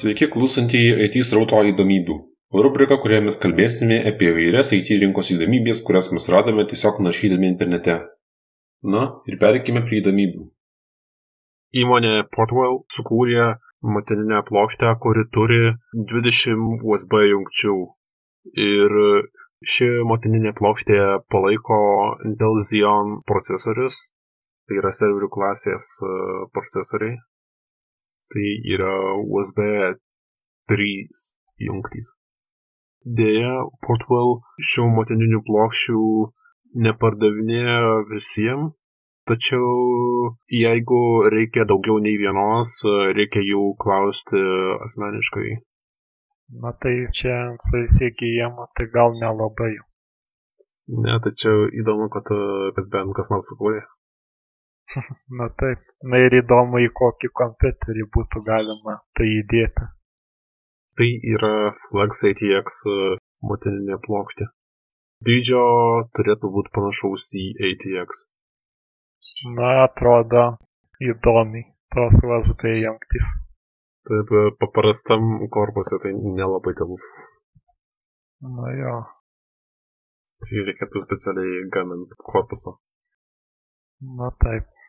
Sveiki klausantieji IT srauto įdomybių. Rubrika, kurioje mes kalbėsime apie vairias IT rinkos įdomybės, kurias mes radome tiesiog naršydami internete. Na ir perikime prie įdomybių. Įmonė Portwell sukūrė motininę plokštę, kuri turi 20 USB jungčių. Ir ši motininė plokštė palaiko Intel Xeon procesorius, tai yra serverių klasės e, procesoriai. Tai yra USB 3 jungtys. Deja, Portwell šių motininių plokščių nepardavinėja visiems, tačiau jeigu reikia daugiau nei vienos, reikia jų klausti asmeniškai. Na tai čia su įsigijimu, tai gal nelabai. Ne, tačiau įdomu, kad, kad bent kas nors sukūrė. Na taip, na ir įdomu, į kokį kompiuterį būtų galima tai įdėti. Tai yra Flex ATX motininė plokštė. Dydžio turėtų būti panašaus į ATX. Na, atrodo įdomiai tos USB jungtys. Taip, paprastam korpuse tai nelabai telus. Na jo. Tai reikėtų specialiai gaminti korpusą. Na taip.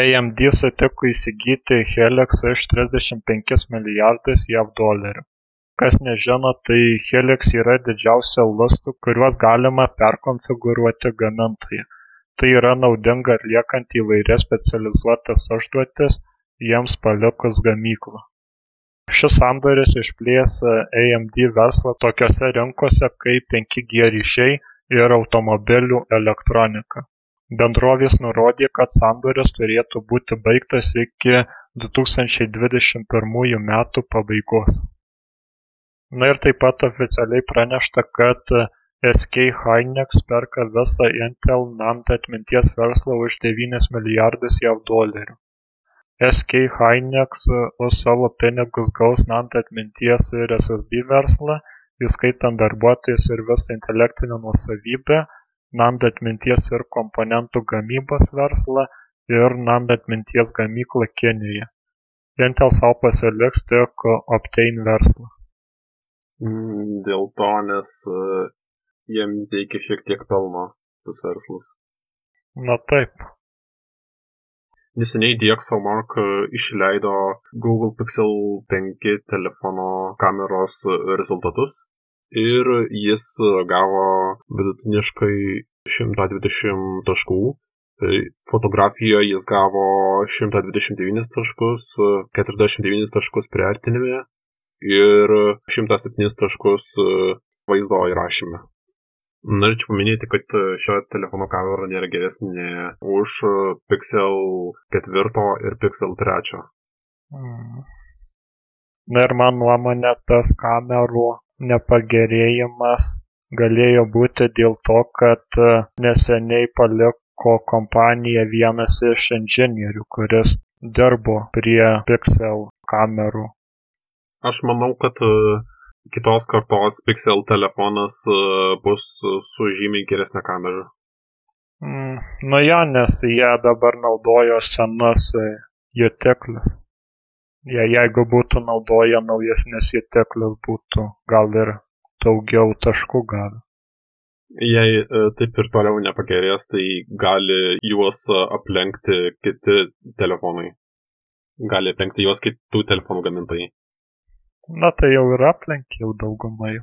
AMD sutiko įsigyti Helix už 35 milijardus JAV dolerių. Kas nežino, tai Helix yra didžiausia lustų, kuriuos galima perkonfigūruoti gamintojai. Tai yra naudinga atliekant įvairias specializuotas užduotis, jiems palikus gamyklą. Šis sandoris išplės AMD verslą tokiose rinkose kaip 5G ryšiai ir automobilių elektronika. Bendrovės nurodė, kad sandoris turėtų būti baigtas iki 2021 metų pabaigos. Na ir taip pat oficialiai pranešta, kad SK Hynix perka visą Intel NAND atminties verslą už 9 milijardus JAV dolerių. SK Hynix už savo pinigus gaus NAND atminties ir SSD verslą, įskaitant darbuotojus ir visą intelektinę nuosavybę, NAND atminties ir komponentų gamybos verslą ir NAND atminties gamyklą Kinijoje. Intel sau pasiliks tik Optane verslą. Mm, dėl to, nes uh, jiem teikia šiek tiek pelno tas verslas. Na taip. Neseniai DxOMark išleido Google Pixel 5 telefono kameros rezultatus ir jis gavo vidutiniškai 120 taškų. Tai fotografijoje jis gavo 129 taškus, 49 taškus priartinime ir 107 taškus vaizdo įrašyme. Norėčiau paminėti, kad šio telefono kamera nėra geresnė už Pixel 4 ir Pixel 3. Mm. Na ir man nuomonė, tas kamerų nepagerėjimas galėjo būti dėl to kad neseniai paliko kompaniją vienas iš inžinierių kuris dirbo prie pixel kamerų. Aš manau kad kitos kartos pixel telefonas bus su žymiai geresnė kamera. Mm, nu jo nes jie dabar naudojo senus jutiklius jei jeigu būtų naudoję naujesnius jutiklius būtų gal ir daugiau taškų gavę. Jei e, taip ir toliau nepagerės, tai gali juos aplenkti kiti telefonai. Gali aplenkti juos kitų telefonų gamintojai. Na tai jau ir aplenkė jau daugumai.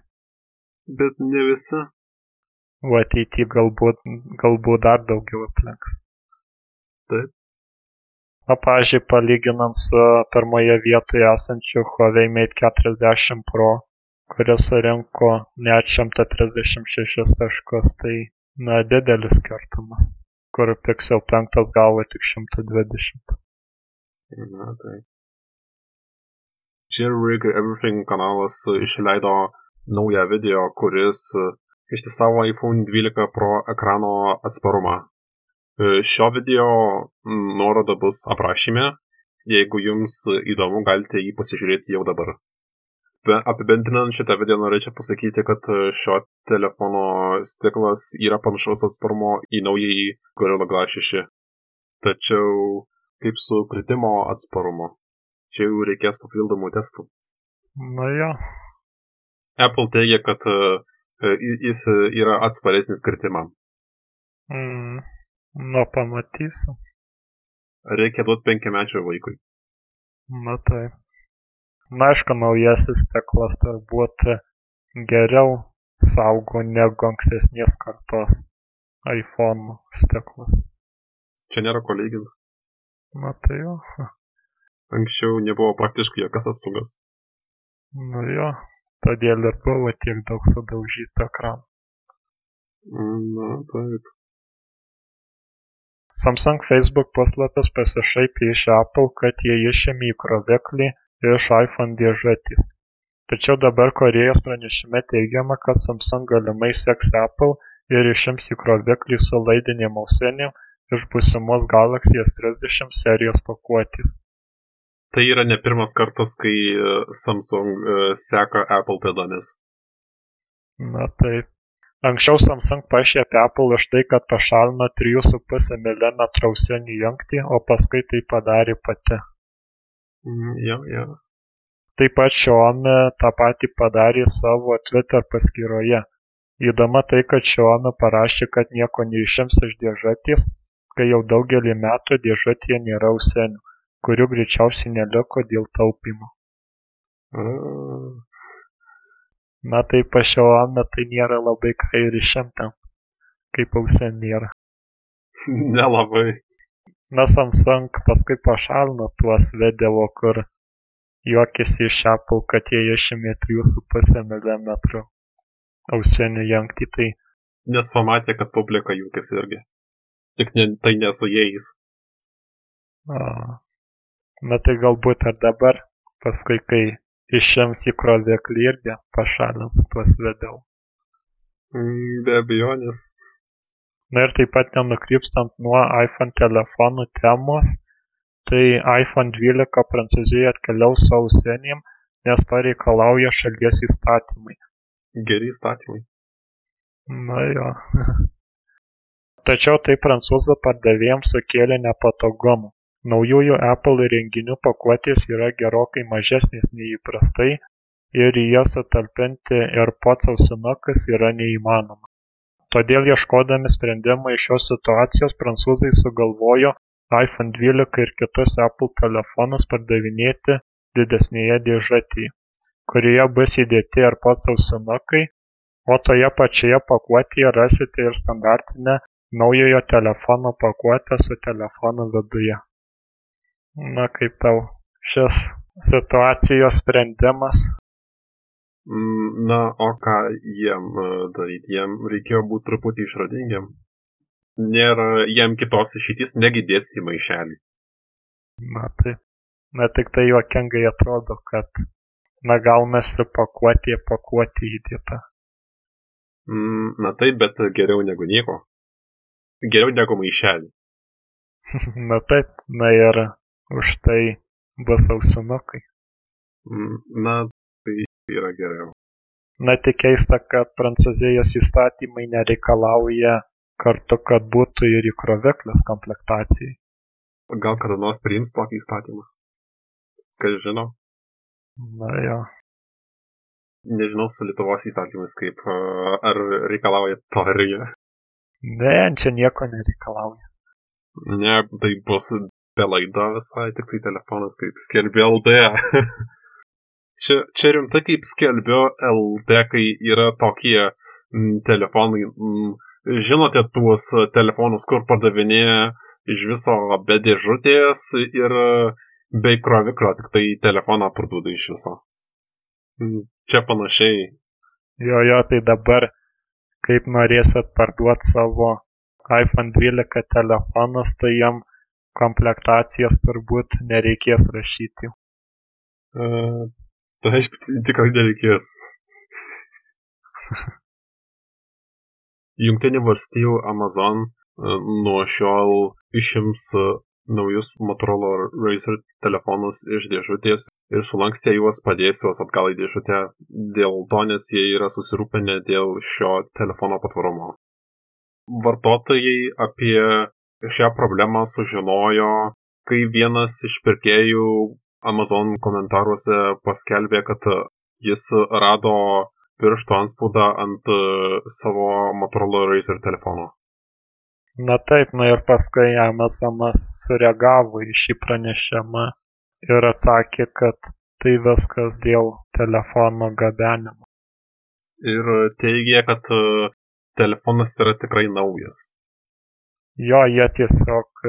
Bet ne visi. O ateityje galbūt, galbūt dar daugiau aplenks. Taip. Na, pažiūrėjau, palyginant su pirmoje vietoje esančiu Huawei Mate 40 Pro, kuris surinko net 136 taškus, tai, na, didelis skirtumas, kur Pixel 5 gavo tik 120. Na, tai. Jailbreak Everything kanalas išleido naują video, kuris ištestavo iPhone 12 Pro ekrano atsparumą. Šio video nuoroda bus aprašyme. Jeigu jums įdomu, galite jį pasižiūrėti jau dabar. Apibendrinant šitą video norėčiau pasakyti, kad šio telefono stiklas yra panašaus atsparumo į naująjį Gorilla Glass 6. Tačiau kaip su kritimo atsparumu. Čia jau reikės papildomų testų. Na jo. Apple teigia, kad uh, jis yra atsparesnis kritimam. Mm. Nu, pamatysim. Reikia duoti penkiamečio vaikui. Na taip. Na, aišku, naujasis stiklas turbūt geriau saugo negu ankstesnės kartos iPhone stiklas. Čia nėra ko lyginti. Na tai jo. Anksčiau nebuvo praktiškai jokios apsaugos. Nu jo, todėl ir buvo tiek daug sudaužytų ekranų. Na taip. Samsung Facebook puslapis pasišaipė iš Apple, kad jie išėmė įkroviklį iš iPhone dėžutės. Tačiau dabar Korėjos pranešime teigiama, kad Samsung galimai seks Apple ir išims įkroviklį su laidinėm ausinėm iš būsimos Galaxy S30 serijos pakuotės. Tai yra ne pirmas kartas, kai e, Samsung uh, seka Apple pėdomis. Na taip. Anksčiau Samsung pašiepė Apple už tai, kad pašalino 3,5 mm ausinį jungtį, o paskui tai padarė pati. Mm, jo, jo. Taip pat Xiaomi tą patį padarė savo Twitter paskyroje. Įdomu tai, kad Xiaomi parašė, kad nieko neišims iš dėžutės, kai jau daugelį metų dėžutėje nėra ausinių, kurių greičiausiai neliko dėl taupimo. Mm. Na tai pa Xiaomi tai nėra labai ką ir išimti, kaip ausinių nėra. Nelabai. Na samsung paskui pašalino tuos video kur juokėsi iš apple kad jie išėmė trijų su puse milimetrų ausinių jungtį tai nes pamatė kad publika juokėsi irgi. Tik ne, tai ne su jais. A, na tai galbūt ir dabar paskui kai išims įkroviklį irgi pašalins tuos video mm, be abejonės. Na ir taip pat nenukrypstant nuo iphone telefonų temos tai iphone 12 prancūzijoje atkeliaus su ausinėm nes to reikalauja šalies įstatymai. Geri įstatymai. Na jo. Tačiau tai prancūzų pardavėjams sukėlė nepatogumų naujųjų apple įrenginių pakuotės yra gerokai mažesnės nei įprastai ir į jas sutalpinti AirPods ausinukus yra neįmanoma todėl ieškodami sprendimo iš šios situacijos prancūzai sugalvojo iphone dvylika ir kitus apple telefonus pardavinėti didesnėje dėžutėje kurioje bus įdėti airpods ausinukai o toje pačioje pakuotėje rasite ir standartinę naujojo telefono pakuotę su telefonu viduje. Na kaip tau šis situacijos sprendimas? Mm, na, o ką jiem e, daryti? Jiem reikėjo būti truputį išradingiam. Nėra jiem kitos išeitis, negi dėsi į maišelį. Na tai, na tik tai juokingai atrodo, kad, na gaunasi pakuotė, pakuotė įdėta. Mm, na taip, bet geriau negu nieko. Geriau negu maišelį. na taip, na ir už tai bus ausinukai. Mm, na, yra geriau. Na tik keista, kad Prancūzijos įstatymai nereikalauja kartu, kad būtų ir įkroviklis komplektacijai. Gal kada nors priims tokį įstatymą? Kas žino? Na jo. Nežinau su Lietuvos įstatymais kaip, ar reikalauja to ir jie. Ne, čia nieko nereikalauja. Ne, tai bus belaida visai, tik tai telefonas kaip skelbė LD. Čia, čia rimtai kaip skelbio LD, kai yra tokie m, mm, telefonai. M, mm, žinote tuos telefonus, kur pardavinėja iš viso be dėžutės ir be kroviklio, tik tai telefoną parduoda iš viso. Mm, čia panašiai. Jo, jo, tai dabar, kaip norėsit parduoti savo iPhone 12 telefonus, tai jam komplektacijos turbūt nereikės rašyti. Uh, Taip, tikrai nereikės. Junktinių valstijų Amazon e, nuo šiol išims e, naujus Motorola Razer telefonus iš dėžutės ir sulankstė juos padės juos atgal į dėžutę dėl to, nes jie yra susirūpinę dėl šio telefono patvarumo. Vartotojai apie šią problemą sužinojo, kai vienas iš pirkėjų Amazon komentaruose paskelbė, kad jis rado piršto anspaudą ant savo Motorola Razr telefono. Na taip, na ir paskui Amazonas sureagavo į šį pranešimą ir atsakė, kad tai viskas dėl telefono gabenimo. Ir teigė, kad telefonas yra tikrai naujas. Jo, jie tiesiog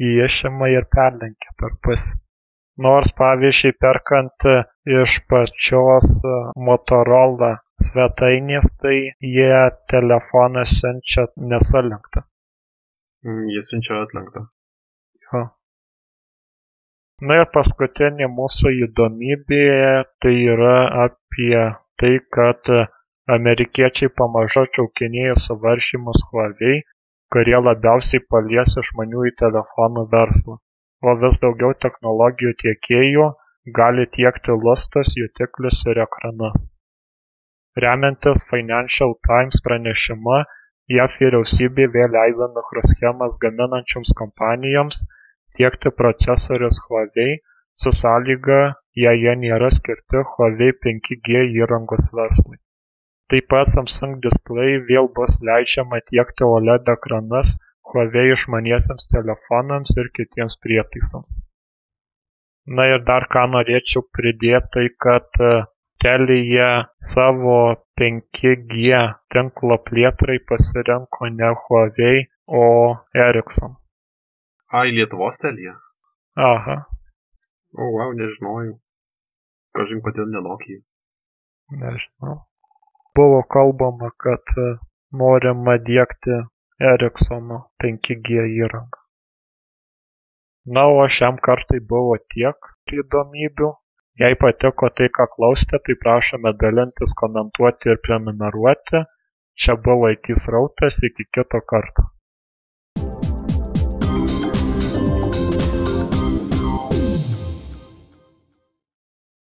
jį išima ir perlenkia per pusę. Nors pavyzdžiui, perkant iš pačios Motorola svetainės, tai jie telefoną siunčia nesalenktą. Mm, Jie siunčia atlenktą. Jo. Na ir paskutinė mūsų įdomybė tai yra apie tai, kad amerikiečiai pamažu atšaukinėja suvaržymus Huawei, kurie labiausiai palies išmaniųjų telefonų verslą, o vis daugiau technologijų tiekėjų gali tiekti lustus, jutiklius ir ekranus. Remiantis Financial Times pranešimu, JAV vyriausybė vėl leido mikroschemas gaminančioms kompanijoms tiekti procesorius Huawei su sąlyga, jei jie nėra skirti Huawei 5G įrangos verslui. Taip pat Samsung Display vėl bus leidžiama tiekti OLED ekranus Huawei išmaniesiems telefonams ir kitiems prietaisams. Na ir dar ką norėčiau pridėti, tai kad Telyje savo 5G tinklo plėtrai pasirinko ne Huawei, o Ericsson. Ai, Lietuvos telija? Aha, O, wow, nežinojau. Kažin kodėl ne Nokia. nežinau. Buvo kalbama, kad e, norima dėkti Ericssono 5G įrangą. Na, o šiam kartai buvo tiek įdomybių. Jei patiko tai, ką klausėte, tai prašome dalintis, komentuoti ir prenumeruoti. Čia buvo IT srautas, iki kito karto.